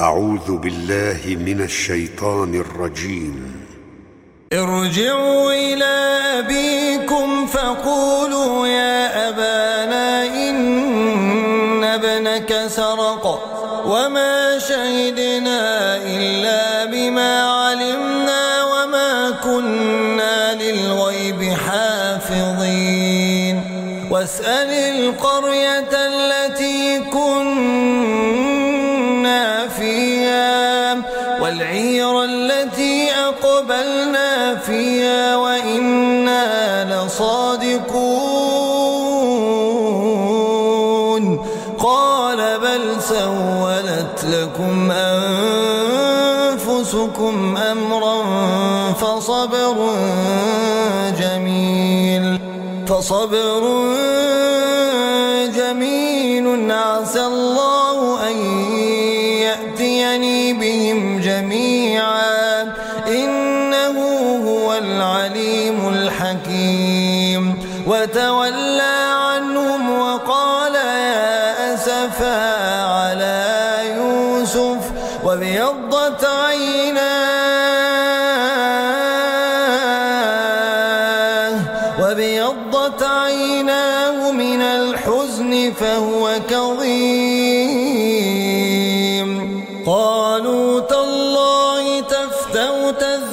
أعوذ بالله من الشيطان الرجيم. ارجعوا إلى أبيكم فقولوا يا أبانا إن ابنك سرق وما شهدنا إلا بما علمنا وما كنا للغيب حافظين. واسأل القرية التي والعير التي أقبلنا فيها وإنا لصادقون. قال بل سولت لكم أنفسكم أمرا فصبر جميل. فصبر جميل. عسى الله بهم جميعا إنه هو العليم الحكيم. وتولى عنهم وقال يا أسفا على يوسف وابيضت عيناه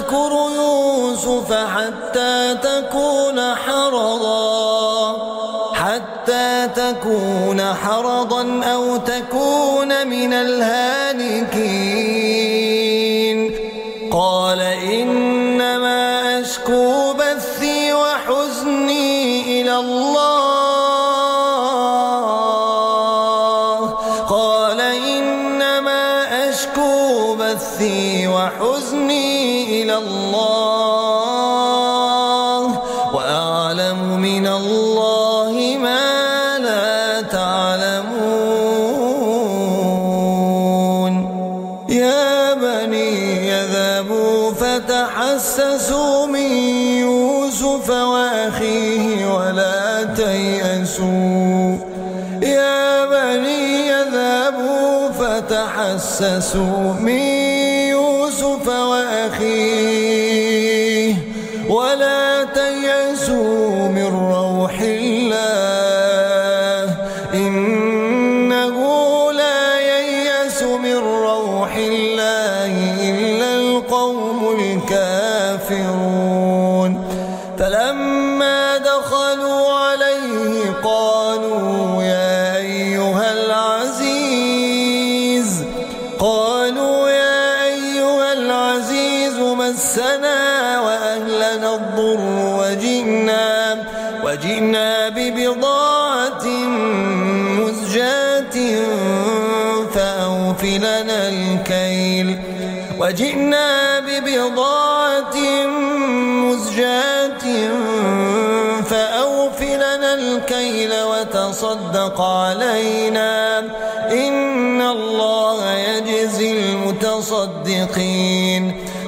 تذكر يوسف حتى تكون حرضا حتى تكون حرضا أو تكون من الهالكين. قال إنما أشكو وحزني إلى الله وأعلم من الله ما لا تعلمون. يا بني يذهبوا فتحسسوا من يوسف وأخيه ولا تيأسوا. يا بني يذهبوا فتحسسوا من وأخيه. ولا تيأسوا من روح الله. إنه لا ييأس من روح الله إلا القوم الكافرون مسنا وأهلنا الضر وجئنا وجئنا ببضاعة مزجاة فأوفلنا الكيل. وجئنا ببضاعة مزجاة فأوفلنا الكيل وتصدق علينا. إن الله يجزي المتصدقين.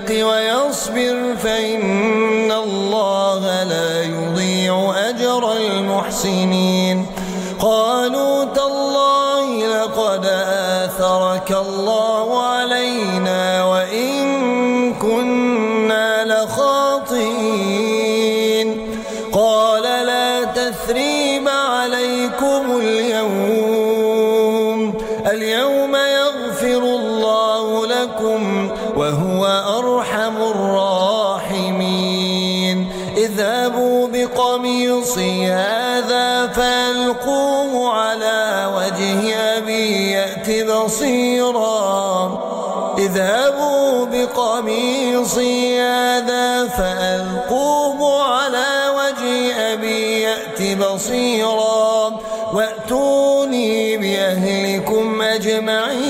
يتق ويصبر فإن الله لا يضيع أجر المحسنين. قالوا تالله لقد آثرك الله علينا لكم وهو أرحم الراحمين. اذهبوا بقميصي هذا فألقوه على وجه أبي يأت بصيرا. اذهبوا بقميصي هذا فألقوه على وجه أبي يأت بصيرا. وأتوني بأهلكم أجمعين.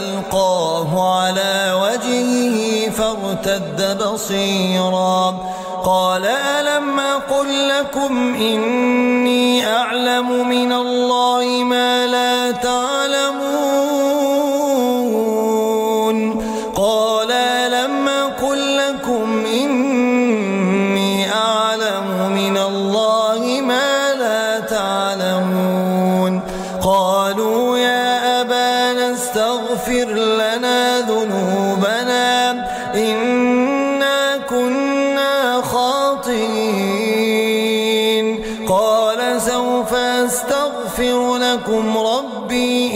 بصيرا قال ألم أقل لكم إني أعلم من الله ما لا تعلمون قال ألم أقل لكم إني أعلم من الله ما لا تعلمون قالوا يا أبانا استغفر لنا ذنوبنا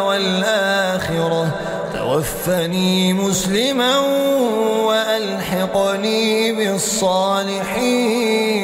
والآخرة. توفني مسلما وألحقني بالصالحين.